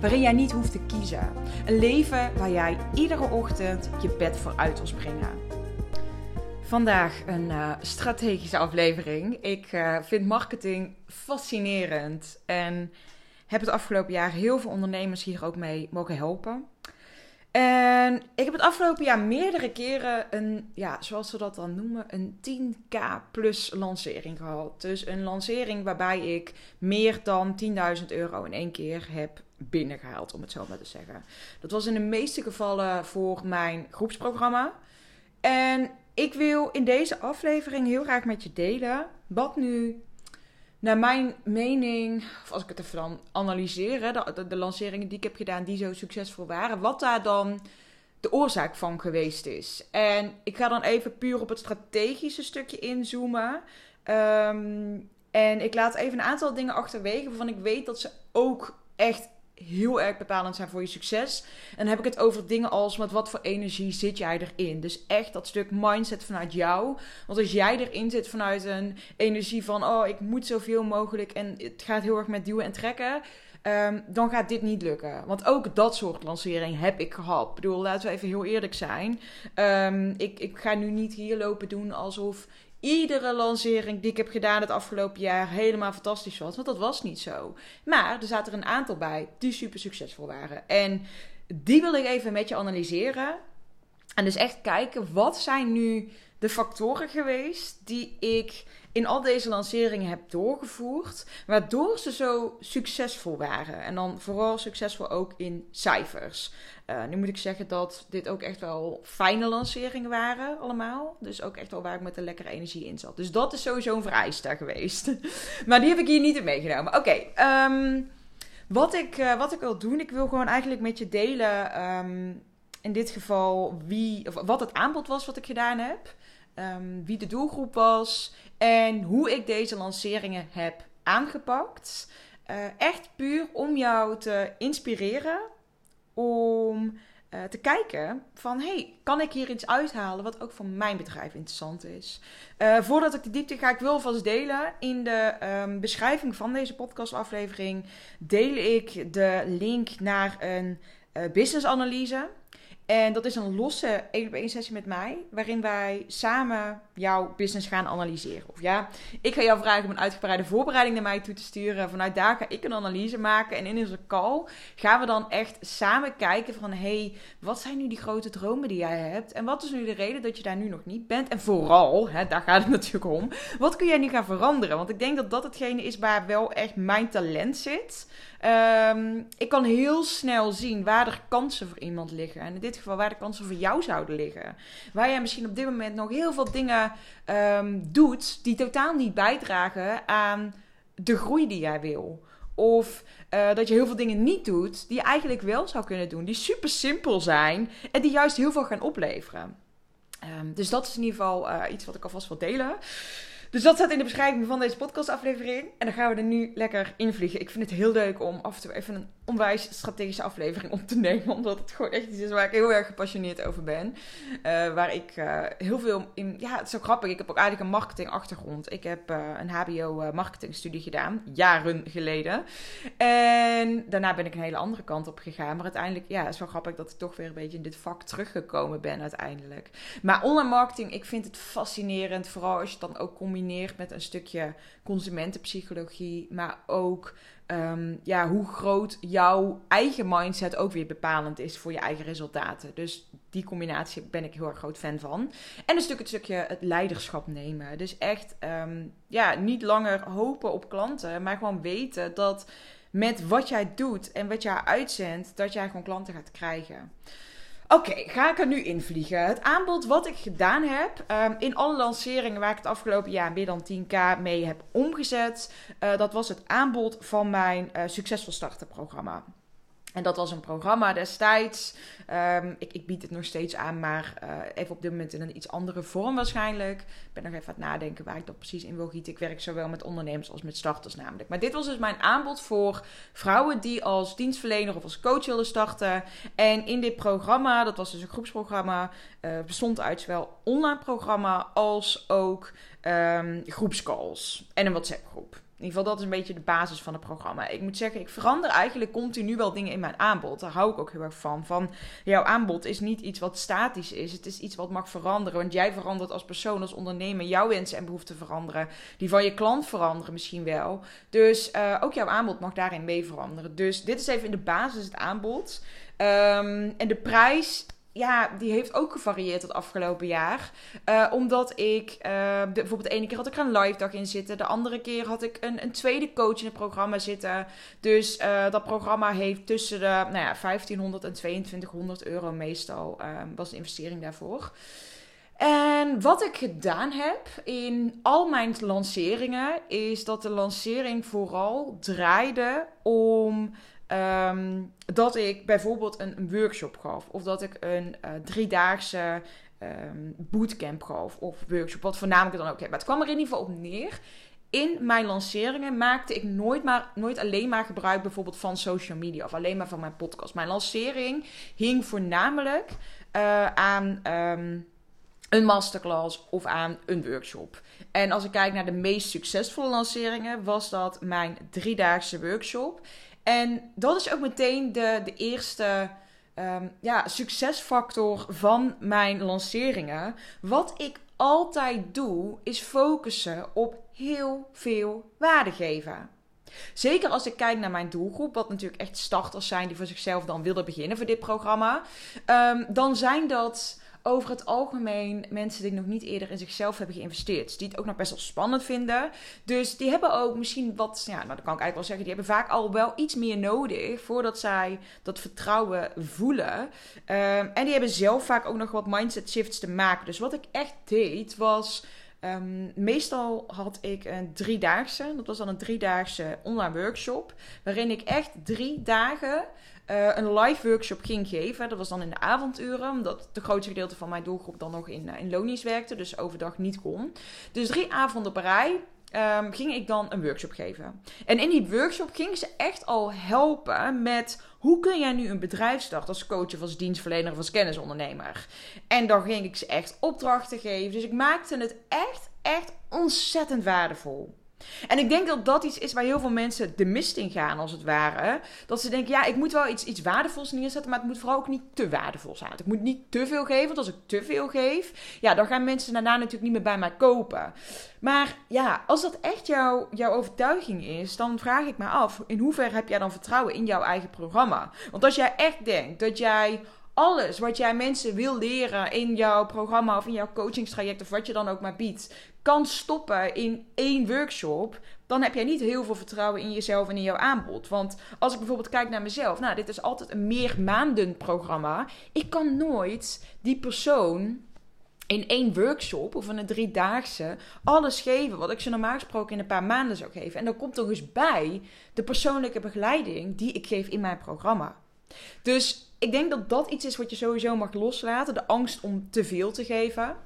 waarin jij niet hoeft te kiezen. Een leven waar jij iedere ochtend je bed voor uit wil springen. Vandaag een uh, strategische aflevering. Ik uh, vind marketing fascinerend en heb het afgelopen jaar heel veel ondernemers hier ook mee mogen helpen. En ik heb het afgelopen jaar meerdere keren een, ja, zoals ze dat dan noemen, een 10k plus lancering gehad. Dus een lancering waarbij ik meer dan 10.000 euro in één keer heb binnengehaald, om het zo maar te zeggen. Dat was in de meeste gevallen voor mijn groepsprogramma. En ik wil in deze aflevering heel graag met je delen wat nu, naar mijn mening, of als ik het even dan analyseer, de, de, lanceringen die ik heb gedaan die zo succesvol waren, wat daar dan de oorzaak van geweest is. En ik ga dan even puur op het strategische stukje inzoomen. Um, en ik laat even een aantal dingen achterwege waarvan ik weet dat ze ook echt heel erg bepalend zijn voor je succes. En dan heb ik het over dingen als met wat voor energie zit jij erin. Dus echt dat stuk mindset vanuit jou. Want als jij erin zit vanuit een energie van oh, ik moet zoveel mogelijk en het gaat heel erg met duwen en trekken. Um, dan gaat dit niet lukken. Want ook dat soort lancering heb ik gehad. Ik bedoel, laten we even heel eerlijk zijn. Um, ik, ik ga nu niet hier lopen doen alsof iedere lancering die ik heb gedaan het afgelopen jaar helemaal fantastisch was. Want dat was niet zo. Maar er zaten er een aantal bij die super succesvol waren. En die wil ik even met je analyseren. En dus echt kijken, wat zijn nu de factoren geweest die ik in al deze lanceringen heb doorgevoerd, waardoor ze zo succesvol waren. En dan vooral succesvol ook in cijfers. Uh, nu moet ik zeggen dat dit ook echt wel fijne lanceringen waren, allemaal. Dus ook echt wel waar ik met een lekkere energie in zat. Dus dat is sowieso een vereiste geweest. maar die heb ik hier niet in meegenomen. Oké, ehm, wat, ik, uh, wat ik wil doen, ik wil gewoon eigenlijk met je delen. Um, in dit geval wie, of wat het aanbod was wat ik gedaan heb. Um, wie de doelgroep was en hoe ik deze lanceringen heb aangepakt. Uh, echt puur om jou te inspireren om uh, te kijken van hey, kan ik hier iets uithalen wat ook voor mijn bedrijf interessant is. Uh, voordat ik de diepte ga, ik wil vast delen in de um, beschrijving van deze podcastaflevering deel ik de link naar een business analyse. En dat is een losse 1 op 1 sessie met mij, waarin wij samen jouw business gaan analyseren. Of ja, ik ga jou vragen om een uitgebreide voorbereiding naar mij toe te sturen. Vanuit daar ga ik een analyse maken. En in onze call gaan we dan echt samen kijken van... hey, wat zijn nu die grote dromen die jij hebt? En wat is nu de reden dat je daar nu nog niet bent? En vooral, hè, daar gaat het natuurlijk om, wat kun jij nu gaan veranderen? Want ik denk dat dat hetgene is waar wel echt mijn talent zit... Um, ik kan heel snel zien waar er kansen voor iemand liggen. En in dit geval waar de kansen voor jou zouden liggen. Waar jij misschien op dit moment nog heel veel dingen um, doet die totaal niet bijdragen aan de groei die jij wil. Of uh, dat je heel veel dingen niet doet die je eigenlijk wel zou kunnen doen. Die super simpel zijn en die juist heel veel gaan opleveren. Um, dus dat is in ieder geval uh, iets wat ik alvast wil delen. Dus dat staat in de beschrijving van deze podcastaflevering. En dan gaan we er nu lekker invliegen. Ik vind het heel leuk om af en toe even een onwijs strategische aflevering op te nemen. Omdat het gewoon echt iets is waar ik heel erg gepassioneerd over ben. Uh, waar ik uh, heel veel in. Ja, het is zo grappig. Ik heb ook eigenlijk een marketingachtergrond. Ik heb uh, een HBO marketingstudie gedaan. Jaren geleden. En daarna ben ik een hele andere kant op gegaan. Maar uiteindelijk, ja, het is wel grappig dat ik toch weer een beetje in dit vak teruggekomen ben uiteindelijk. Maar online marketing, ik vind het fascinerend. Vooral als je dan ook combineert met een stukje consumentenpsychologie, maar ook ehm, ja, hoe groot jouw eigen mindset ook weer bepalend is voor je eigen resultaten. Dus die combinatie ben ik heel erg groot fan van. En een stuk het stukje het leiderschap nemen. Dus echt ehm, ja, niet langer hopen op klanten, maar gewoon weten dat met wat jij doet en wat jij uitzendt, dat jij gewoon klanten gaat krijgen. Oké, ga ik er nu invliegen. Het aanbod wat ik gedaan heb um, in alle lanceringen waar ik het afgelopen jaar meer dan 10k mee heb omgezet, uh, dat was het aanbod van mijn uh, Succesvol Starten programma. En dat was een programma destijds. Um, ik, ik, bied het nog steeds aan, maar uh, even op dit moment in een iets andere vorm waarschijnlijk. Ik ben nog even aan het nadenken waar ik dat precies in wil gieten. Ik werk zowel met ondernemers als met starters namelijk. Maar dit was dus mijn aanbod voor vrouwen die als dienstverlener of als coach willen starten. En in dit programma, dat was dus een groepsprogramma, uh, bestond uit zowel online programma als ook um, groepscalls en een WhatsApp groep. In ieder geval, dat is een beetje de basis van het programma. Ik moet zeggen, ik verander eigenlijk continu wel dingen in mijn aanbod. Daar hou ik ook heel erg van. Van jouw aanbod is niet iets wat statisch is. Het is iets wat mag veranderen. Want jij verandert als persoon, als ondernemer. Jouw wensen en behoeften veranderen. Die van je klant veranderen misschien wel. Dus uh, ook jouw aanbod mag daarin mee veranderen. Dus dit is even in de basis het aanbod. Um, en de prijs ja, die heeft ook gevarieerd het afgelopen jaar. Uh, omdat ik, uh, de, bijvoorbeeld de ene keer had ik een live dag in zitten. De andere keer had ik een, een tweede coach in het programma zitten. Dus uh, dat programma heeft tussen de nou ja, 1500 en 2200 euro meestal was de investering daarvoor. En wat ik gedaan heb in al mijn lanceringen, is dat de lancering vooral draaide om Um, dat ik bijvoorbeeld een, workshop gaf. Of dat ik een uh, driedaagse um, bootcamp gaf. Of workshop, wat voornamelijk dan ook heb. Maar het kwam er in ieder geval op neer. In mijn lanceringen maakte ik nooit, maar, nooit alleen maar gebruik bijvoorbeeld van social media. Of alleen maar van mijn podcast. Mijn lancering hing voornamelijk uh, aan... Um, een masterclass of aan een workshop. En als ik kijk naar de meest succesvolle lanceringen, was dat mijn driedaagse workshop. En dat is ook meteen de, de eerste um, ja, succesfactor van mijn lanceringen. Wat ik altijd doe, is focussen op heel veel waarde geven. Zeker als ik kijk naar mijn doelgroep, wat natuurlijk echt starters zijn die voor zichzelf dan willen beginnen voor dit programma. Um, dan zijn dat over het algemeen mensen die nog niet eerder in zichzelf hebben geïnvesteerd. Die het ook nog best wel spannend vinden. Dus die hebben ook misschien wat, ja, nou dat kan ik eigenlijk wel zeggen, die hebben vaak al wel iets meer nodig voordat zij dat vertrouwen voelen. Um, en die hebben zelf vaak ook nog wat mindset shifts te maken. Dus wat ik echt deed was. Um, meestal had ik een driedaagse, dat was dan een driedaagse online workshop, waarin ik echt drie dagen uh, een live workshop ging geven. Dat was dan in de avonduren, omdat de grootste gedeelte van mijn doelgroep dan nog in, uh, in Lonies werkte, dus overdag niet kon. Dus drie avonden op rij um, ging ik dan een workshop geven. En in die workshop ging ze echt al helpen met hoe kun jij nu een bedrijf starten als coach of als dienstverlener of als kennisondernemer. En dan ging ik ze echt opdrachten geven. Dus ik maakte het echt, echt ontzettend waardevol. En ik denk dat dat iets is waar heel veel mensen de mist in gaan, als het ware. Dat ze denken, ja, ik moet wel iets, iets waardevols neerzetten, maar het moet vooral ook niet te waardevol zijn. Ik moet niet te veel geven, want als ik te veel geef, ja, dan gaan mensen daarna natuurlijk niet meer bij mij kopen. Maar ja, als dat echt jouw, jouw overtuiging is, dan vraag ik me af, in hoeverre heb jij dan vertrouwen in jouw eigen programma? Want als jij echt denkt dat jij alles wat jij mensen wil leren in jouw programma of in jouw coachingstraject of wat je dan ook maar biedt, kan stoppen in één workshop, dan heb jij niet heel veel vertrouwen in jezelf en in jouw aanbod. Want als ik bijvoorbeeld kijk naar mezelf, nou, dit is altijd een meer maanden programma. Ik kan nooit die persoon in één workshop of in een driedaagse alles geven wat ik ze normaal gesproken in een paar maanden zou geven. En dan komt er eens bij de persoonlijke begeleiding die ik geef in mijn programma. Dus ik denk dat dat iets is wat je sowieso mag loslaten. De angst om te veel te geven.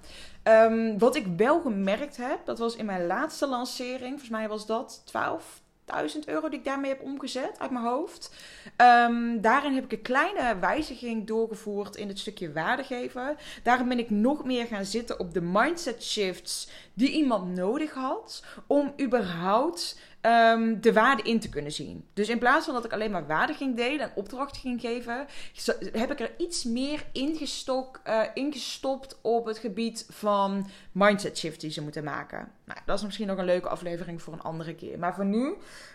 Um, wat ik wel gemerkt heb, dat was in mijn laatste lancering. Volgens mij was dat 12.000 euro die ik daarmee heb omgezet uit mijn hoofd. Um, daarin heb ik een kleine wijziging doorgevoerd in het stukje waarde geven. Daarin ben ik nog meer gaan zitten op de mindset shifts die iemand nodig had om überhaupt ehm, de waarde in te kunnen zien. Dus in plaats van dat ik alleen maar waarde ging delen en opdrachten ging geven, heb ik er iets meer ingestok, uh, ingestopt op het gebied van mindset shift die ze moeten maken. Nou, dat is misschien nog een leuke aflevering voor een andere keer. Maar voor nu,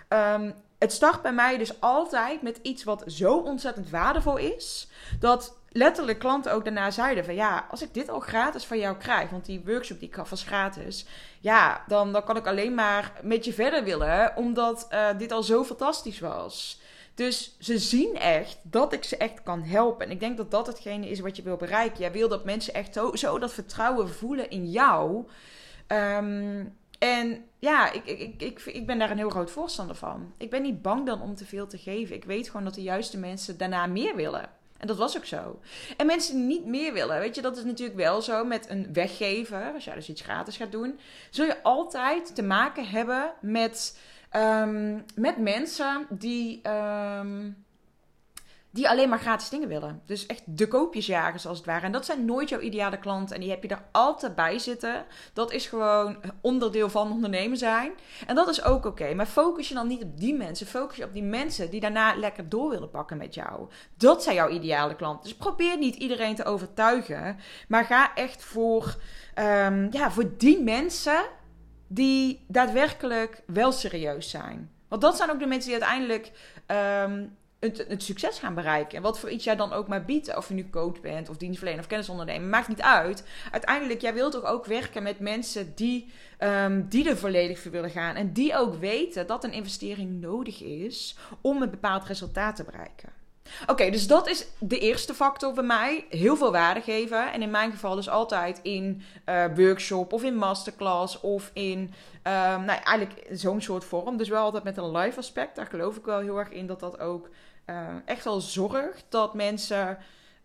um, het start bij mij dus altijd met iets wat zo ontzettend waardevol is, dat letterlijk klanten ook daarna zeiden van ja, als ik dit al gratis van jou krijg, want die workshop die ik gaf was gratis, ja, dan, dan kan ik alleen maar met je verder willen, omdat uh, dit al zo fantastisch was. Dus ze zien echt dat ik ze echt kan helpen. En ik denk dat dat hetgene is wat je wil bereiken. Jij wil dat mensen echt zo, dat vertrouwen voelen in jou. Um, en ja, ik, ik, ik, ik ben daar een heel groot voorstander van. Ik ben niet bang dan om te veel te geven. Ik weet gewoon dat de juiste mensen daarna meer willen. En dat was ook zo. En mensen die niet meer willen, weet je, dat is natuurlijk wel zo met een weggever. Als jij dus iets gratis gaat doen, zul je altijd te maken hebben met, um, met mensen die. Um, die alleen maar gratis dingen willen. Dus echt de koopjesjagers als het ware. En dat zijn nooit jouw ideale klanten. En die heb je er altijd bij zitten. Dat is gewoon onderdeel van ondernemen zijn. En dat is ook oké. Maar focus je dan niet op die mensen. Focus je op die mensen die daarna lekker door willen pakken met jou. Dat zijn jouw ideale klanten. Dus probeer niet iedereen te overtuigen. Maar ga echt voor, um, ja, voor die mensen die daadwerkelijk wel serieus zijn. Want dat zijn ook de mensen die uiteindelijk um, het, succes gaan bereiken. En wat voor iets jij dan ook maar biedt. Of je nu coach bent of dienstverlener of kennisondernemer. Maakt niet uit. Uiteindelijk, jij wilt toch ook werken met mensen die, um, die er volledig voor willen gaan. En die ook weten dat een investering nodig is om een bepaald resultaat te bereiken. Oké, dus dat is de eerste factor bij mij. Heel veel waarde geven. En in mijn geval dus altijd in uh, workshop of in masterclass of in, um, nou eigenlijk zo'n soort vorm. Dus wel altijd met een live aspect. Daar geloof ik wel heel erg in dat dat ook uh, echt wel zorgt dat mensen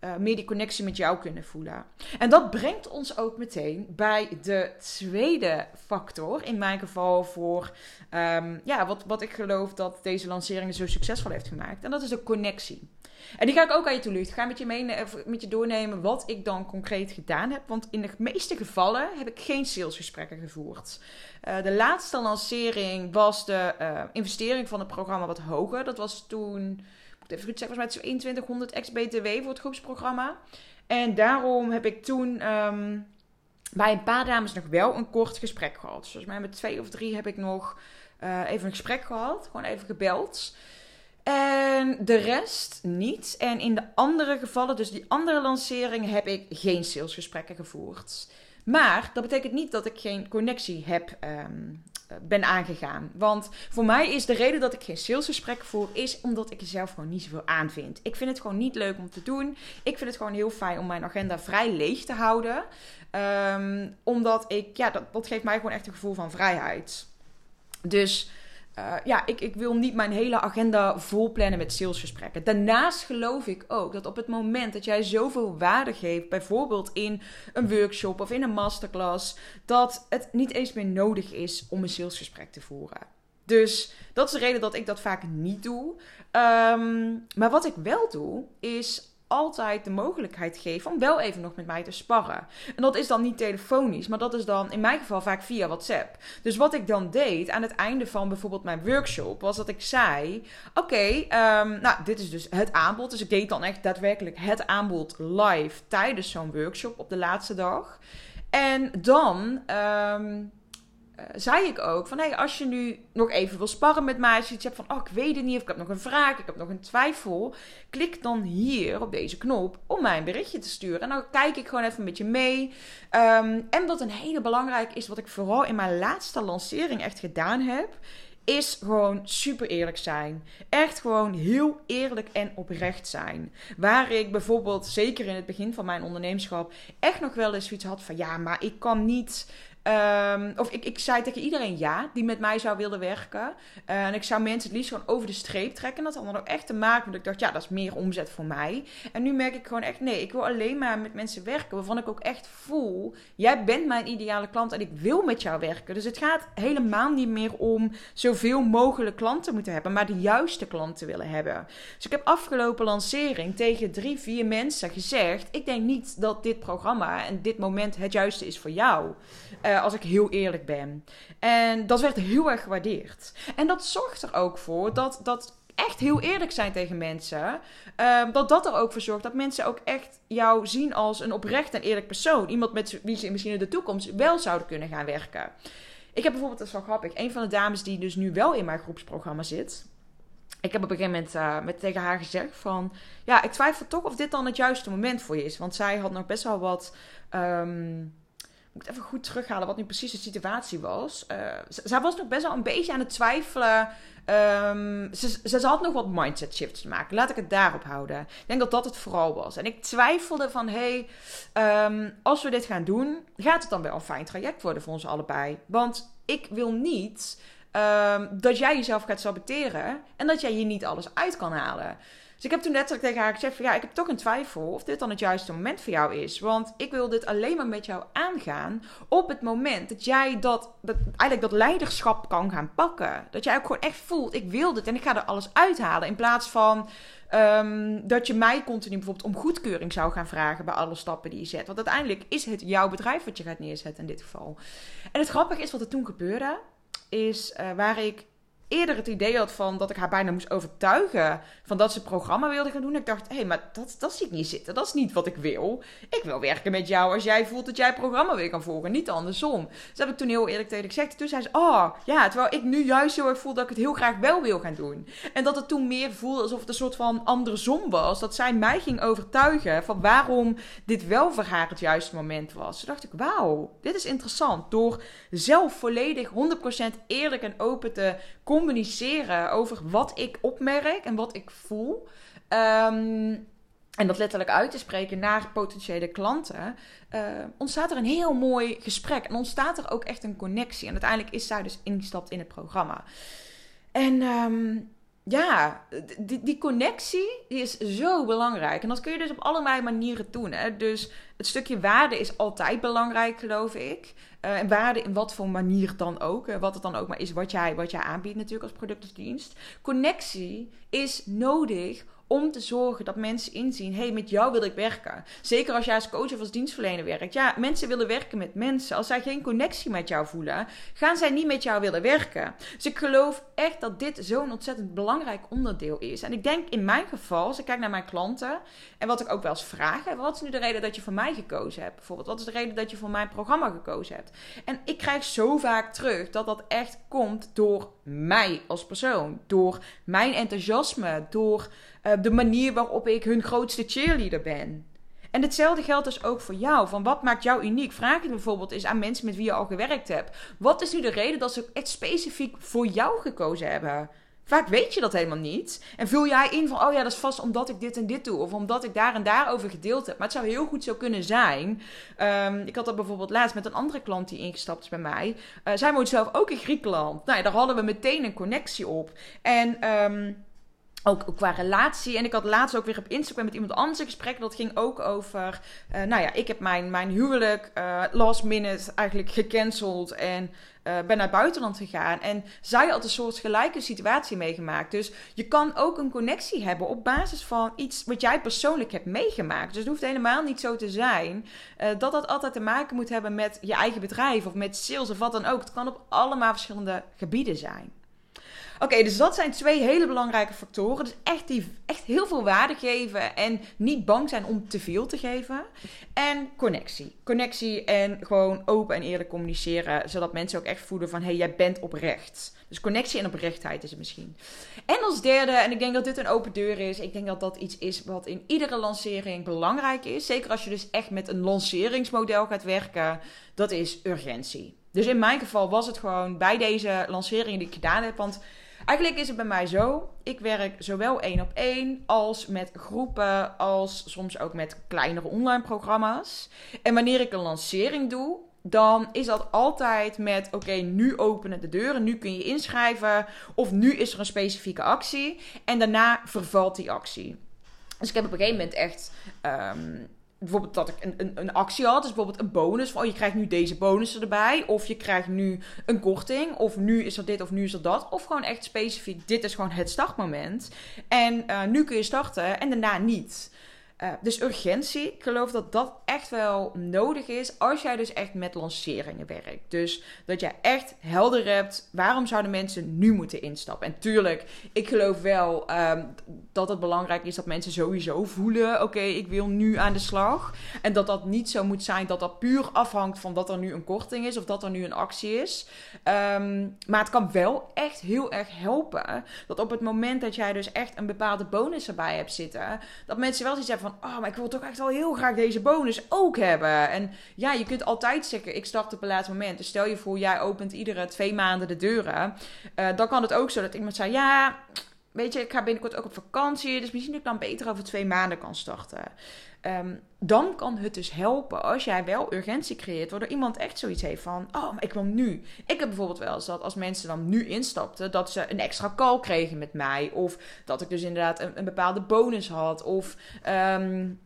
uh, meer die connectie met jou kunnen voelen. En dat brengt ons ook meteen bij de tweede factor. In mijn geval voor um, ja, wat, wat ik geloof dat deze lancering zo succesvol heeft gemaakt. En dat is de connectie. En die ga ik ook aan je toelichten. Ik ga met je, mee, met je doornemen wat ik dan concreet gedaan heb. Want in de meeste gevallen heb ik geen salesgesprekken gevoerd. Uh, de laatste lancering was de investering van het programma wat hoger. Dat was toen even goed zeggen, volgens mij 2100 ex-BTW voor het groepsprogramma. En daarom heb ik toen um, bij een paar dames nog wel een kort gesprek gehad. Dus volgens mij met twee of drie heb ik nog uh, even een gesprek gehad. Gewoon even gebeld. En de rest niet. En in de andere gevallen, dus die andere lanceringen, heb ik geen salesgesprekken gevoerd. Maar dat betekent niet dat ik geen connectie heb um, eh, ben aangegaan. Want voor mij is de reden dat ik geen salesgesprek voer, is omdat ik er zelf gewoon niet zoveel aan vind. Ik vind het gewoon niet leuk om te doen. Ik vind het gewoon heel fijn om mijn agenda vrij leeg te houden. Um, omdat ik, ja, dat, dat geeft mij gewoon echt een gevoel van vrijheid. Dus uh, ja, ik, ik wil niet mijn hele agenda vol plannen met salesgesprekken. Daarnaast geloof ik ook dat op het moment dat jij zoveel waarde geeft, bijvoorbeeld in een workshop of in een masterclass, dat het niet eens meer nodig is om een salesgesprek te voeren. Dus dat is de reden dat ik dat vaak niet doe. Um, maar wat ik wel doe, is altijd de mogelijkheid geven om wel even nog met mij te sparren. En dat is dan niet telefonisch, maar dat is dan in mijn geval vaak via WhatsApp. Dus wat ik dan deed aan het einde van bijvoorbeeld mijn workshop, was dat ik zei: Oké, um, nou, dit is dus het aanbod. Dus ik deed dan echt daadwerkelijk het aanbod live tijdens zo'n workshop op de laatste dag. En dan. Um, uh, zei ik ook van hey, als je nu nog even wil sparren met mij, als je iets hebt van oh, ik weet het niet, of ik heb nog een vraag, ik heb nog een twijfel, klik dan hier op deze knop om mij een berichtje te sturen. En dan kijk ik gewoon even met je mee. Um, en wat een hele belangrijk is, wat ik vooral in mijn laatste lancering echt gedaan heb, is gewoon super eerlijk zijn. Echt gewoon heel eerlijk en oprecht zijn. Waar ik bijvoorbeeld, zeker in het begin van mijn ondernemerschap, echt nog wel eens zoiets had van ja, maar ik kan niet Um, of ik, ik zei tegen iedereen ja, die met mij zou willen werken. Uh, en ik zou mensen het liefst gewoon over de streep trekken. Dat had dan ook echt te maken met ik dacht, ja, dat is meer omzet voor mij. En nu merk ik gewoon echt, nee, ik wil alleen maar met mensen werken waarvan ik ook echt voel, jij bent mijn ideale klant en ik wil met jou werken. Dus het gaat helemaal niet meer om zoveel mogelijk klanten moeten hebben, maar de juiste klanten willen hebben. Dus ik heb afgelopen lancering tegen drie, vier mensen gezegd, ik denk niet dat dit programma en dit moment het juiste is voor jou. Uh, als ik heel eerlijk ben. En dat werd heel erg gewaardeerd. En dat zorgt er ook voor dat, dat echt heel eerlijk zijn tegen mensen. Uh, dat dat er ook voor zorgt dat mensen ook echt jou zien als een oprecht en eerlijk persoon. Iemand met wie ze misschien in de toekomst wel zouden kunnen gaan werken. Ik heb bijvoorbeeld, dat is wel grappig, een van de dames die dus nu wel in mijn groepsprogramma zit. Ik heb op een gegeven moment uh, met tegen haar gezegd van... Ja, ik twijfel toch of dit dan het juiste moment voor je is. Want zij had nog best wel wat... Um, moet ik even goed terughalen wat nu precies de situatie was. Uh, zij was nog best wel een beetje aan het twijfelen. Um, ze, ze, had nog wat mindset shifts te maken. Laat ik het daarop houden. Ik denk dat dat het vooral was. En ik twijfelde van, hey, um, als we dit gaan doen, gaat het dan wel een fijn traject worden voor ons allebei? Want ik wil niet um, dat jij jezelf gaat saboteren en dat jij hier niet alles uit kan halen. Dus ik heb toen letterlijk tegen haar gezegd van ja, ik heb toch een twijfel of dit dan het juiste moment voor jou is. Want ik wil dit alleen maar met jou aangaan op het moment dat jij dat, dat eigenlijk dat leiderschap kan gaan pakken. Dat jij ook gewoon echt voelt, ik wil dit en ik ga er alles uithalen. In plaats van um, dat je mij continu bijvoorbeeld om goedkeuring zou gaan vragen bij alle stappen die je zet. Want uiteindelijk is het jouw bedrijf wat je gaat neerzetten in dit geval. En het grappige is wat er toen gebeurde is uh, waar ik eerder het idee had van dat ik haar bijna moest overtuigen van dat ze programma wilde gaan doen. Ik dacht, hé, hey, maar dat, dat zie ik niet zitten. Dat is niet wat ik wil. Ik wil werken met jou als jij voelt dat jij programma weer kan volgen, niet andersom. Dus heb ik toen heel eerlijk tegen gezegd. Toen zei ze, oh, ja, terwijl ik nu juist heel erg voel dat ik het heel graag wel wil gaan doen. En dat het toen meer voelde alsof het een soort van andersom was. Dat zij mij ging overtuigen van waarom dit wel voor haar het juiste moment was. Toen dacht ik, wauw, dit is interessant. Door zelf volledig 100% eerlijk en open te communiceren over wat ik opmerk en wat ik voel. Um, en dat letterlijk uit te spreken naar potentiële klanten, uh, ontstaat er een heel mooi gesprek. En ontstaat er ook echt een connectie. En uiteindelijk is zij dus ingestapt in het programma. En um, ja, die, die connectie die is zo belangrijk. En dat kun je dus op allerlei manieren doen. Hè? Dus het stukje waarde is altijd belangrijk, geloof ik. Uh, en waarde in wat voor manier dan ook. Wat het dan ook maar is wat jij, wat jij aanbiedt natuurlijk als product of dienst. Connectie is nodig om te zorgen dat mensen inzien: hey, met jou wil ik werken. Zeker als jij als coach of als dienstverlener werkt. Ja, mensen willen werken met mensen. Als zij geen connectie met jou voelen, gaan zij niet met jou willen werken. Dus ik geloof echt dat dit zo'n ontzettend belangrijk onderdeel is. En ik denk in mijn geval, als ik kijk naar mijn klanten en wat ik ook wel eens vraag: wat is nu de reden dat je voor mij gekozen hebt? Bijvoorbeeld, wat is de reden dat je voor mijn programma gekozen hebt? En ik krijg zo vaak terug dat dat echt komt door mij als persoon, door mijn enthousiasme, door uh, de manier waarop ik hun grootste cheerleader ben. En hetzelfde geldt dus ook voor jou. Van wat maakt jou uniek? Vraag je bijvoorbeeld eens aan mensen met wie je al gewerkt hebt. Wat is nu de reden dat ze echt specifiek voor jou gekozen hebben? Vaak weet je dat helemaal niet. En vul jij in van, oh ja, dat is vast omdat ik dit en dit doe. Of omdat ik daar en daar over gedeeld heb. Maar het zou heel goed zo kunnen zijn. Um, ik had dat bijvoorbeeld laatst met een andere klant die ingestapt is bij mij. Uh, zij woont zelf ook in Griekenland. Nou ja, daar hadden we meteen een connectie op. En... Um, ook, qua relatie. En ik had laatst ook weer op Instagram met iemand anders een gesprek. Dat ging ook over. Uh, nou ja, ik heb mijn, mijn huwelijk uh, last minute eigenlijk gecanceld. En uh, ben naar buitenland gegaan. En zij had een soort gelijke situatie meegemaakt. Dus je kan ook een connectie hebben op basis van iets wat jij persoonlijk hebt meegemaakt. Dus het hoeft helemaal niet zo te zijn dat dat altijd te maken moet hebben met je eigen bedrijf of met sales of wat dan ook. Het kan op allemaal verschillende gebieden zijn. Oké, dus dat zijn twee hele belangrijke factoren. Dus echt, die, echt heel veel waarde geven en niet bang zijn om te veel te geven. En connectie. Connectie en gewoon open en eerlijk communiceren, zodat mensen ook echt voelen van, hé, hey, jij bent oprecht. Dus connectie en oprechtheid is het misschien. En als derde, en ik denk dat dit een open deur is, ik denk dat dat iets is wat in iedere lancering belangrijk is. Zeker als je dus echt met een lanceringsmodel gaat werken, dat is urgentie. Dus in mijn geval was het gewoon bij deze lancering die ik gedaan heb, want Eigenlijk is het bij mij zo. Ik werk zowel één op één als met groepen, als soms ook met kleinere online programma's. En wanneer ik een lancering doe, dan is dat altijd met: oké, nu openen de deuren, nu kun je inschrijven, of nu is er een specifieke actie. En daarna vervalt die actie. Dus ik heb op een gegeven moment echt. Um, bijvoorbeeld dat ik een, een, een, actie had. Dus bijvoorbeeld een bonus. Van, oh, je krijgt nu deze bonussen erbij. Of je krijgt nu een korting. Of nu is er dit of nu is er dat. Of gewoon echt specifiek. Dit is gewoon het startmoment. En uh, nu kun je starten en daarna niet. Uh, dus urgentie, ik geloof dat dat echt wel nodig is als jij dus echt met lanceringen werkt. Dus dat jij echt helder hebt waarom zouden mensen nu moeten instappen. En tuurlijk, ik geloof wel um, dat het belangrijk is dat mensen sowieso voelen: oké, ik wil nu aan de slag. En dat dat niet zo moet zijn dat dat puur afhangt van dat er nu een korting is of dat er nu een actie is. Um, maar het kan wel echt heel erg helpen dat op het moment dat jij dus echt een bepaalde bonus erbij hebt zitten, dat mensen wel zoiets hebben van: oh, maar ik wil toch echt wel heel graag deze bonus ook hebben. En ja, je kunt altijd zeggen: ik start op een laatste moment. Dus stel je voor, jij opent iedere twee maanden de deuren. Uh, dan kan het ook zo dat iemand zei: ja weet je, ik ga binnenkort ook op vakantie. Dus misschien dat ik dan beter over twee maanden kan starten. Um, dan kan het dus helpen als jij wel urgentie creëert. Waardoor iemand echt zoiets heeft van: Oh, ik wil nu. Ik heb bijvoorbeeld wel eens dat als mensen dan nu instapten, dat ze een extra call kregen met mij. Of dat ik dus inderdaad een, een bepaalde bonus had. Of. Um,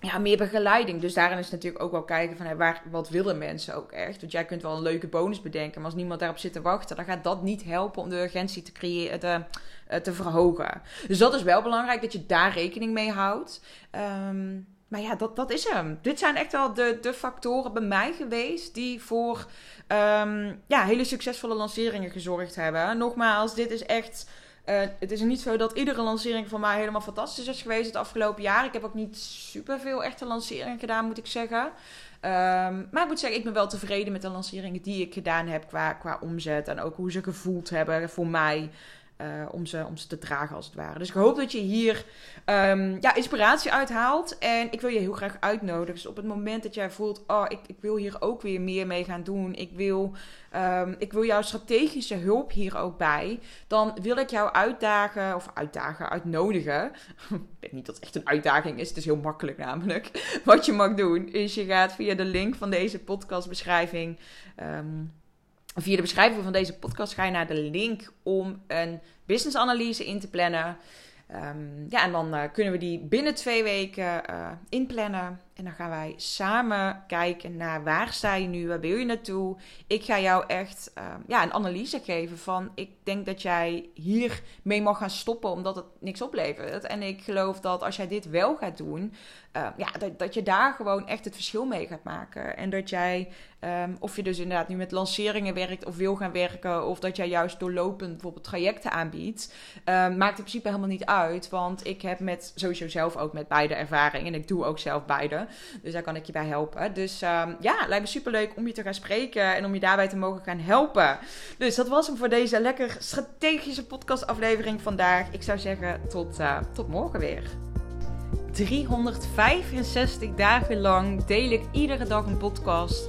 ja, meer begeleiding. Dus daarin is natuurlijk ook wel kijken van waar, wat willen mensen ook echt. Want jij kunt wel een leuke bonus bedenken, maar als niemand daarop zit te wachten, dan gaat dat niet helpen om de urgentie te creëren, te, eh, te verhogen. Dus dat is wel belangrijk dat je daar rekening mee houdt. Um, maar ja, dat, dat is hem. Dit zijn echt wel de, de factoren bij mij geweest die voor um, ja, hele succesvolle lanceringen gezorgd hebben. Nogmaals, dit is echt uh, het is niet zo dat iedere lancering van mij helemaal fantastisch is geweest het afgelopen jaar. Ik heb ook niet superveel echte lanceringen gedaan, moet ik zeggen. Um, maar ik moet zeggen, ik ben wel tevreden met de lanceringen die ik gedaan heb qua, qua omzet. En ook hoe ze gevoeld hebben voor mij. Uh, om, ze, om ze te dragen als het ware. Dus ik hoop dat je hier um, ja, inspiratie uithaalt. En ik wil je heel graag uitnodigen. Dus op het moment dat jij voelt, oh, ik, ik wil hier ook weer meer mee gaan doen. Ik wil Um, ik wil jouw strategische hulp hier ook bij. Dan wil ik jou uitdagen, of uitdagen, uitnodigen. ik weet niet dat het echt een uitdaging is. Het is heel makkelijk namelijk. Wat je mag doen, is je gaat via de link van deze podcastbeschrijving. Um, via de beschrijving van deze podcast ga je naar de link om een business in te plannen. Um, ja, en dan uh, kunnen we die binnen twee weken uh, inplannen. En dan gaan wij samen kijken naar waar sta je nu, waar wil je naartoe. Ik ga jou echt uh, ja, een analyse geven van ik denk dat jij hier mee mag gaan stoppen omdat het niks oplevert. En ik geloof dat als jij dit wel gaat doen, uh, ja, dat, dat je daar gewoon echt het verschil mee gaat maken. En dat jij, um, of je dus inderdaad nu met lanceringen werkt of wil gaan werken, of dat jij juist doorlopend bijvoorbeeld trajecten aanbiedt, maakt in principe helemaal niet uit. Want ik heb met sowieso zelf ook met beide ervaring en ik doe ook zelf beide. Dus daar kan ik je bij helpen. Dus um, ja, lijkt me super leuk om je te gaan spreken en om je daarbij te mogen gaan helpen. Dus dat was hem voor deze lekker strategische podcastaflevering vandaag. Ik zou zeggen, tot, uh, tot morgen weer. 365 dagen lang deel ik iedere dag een podcast.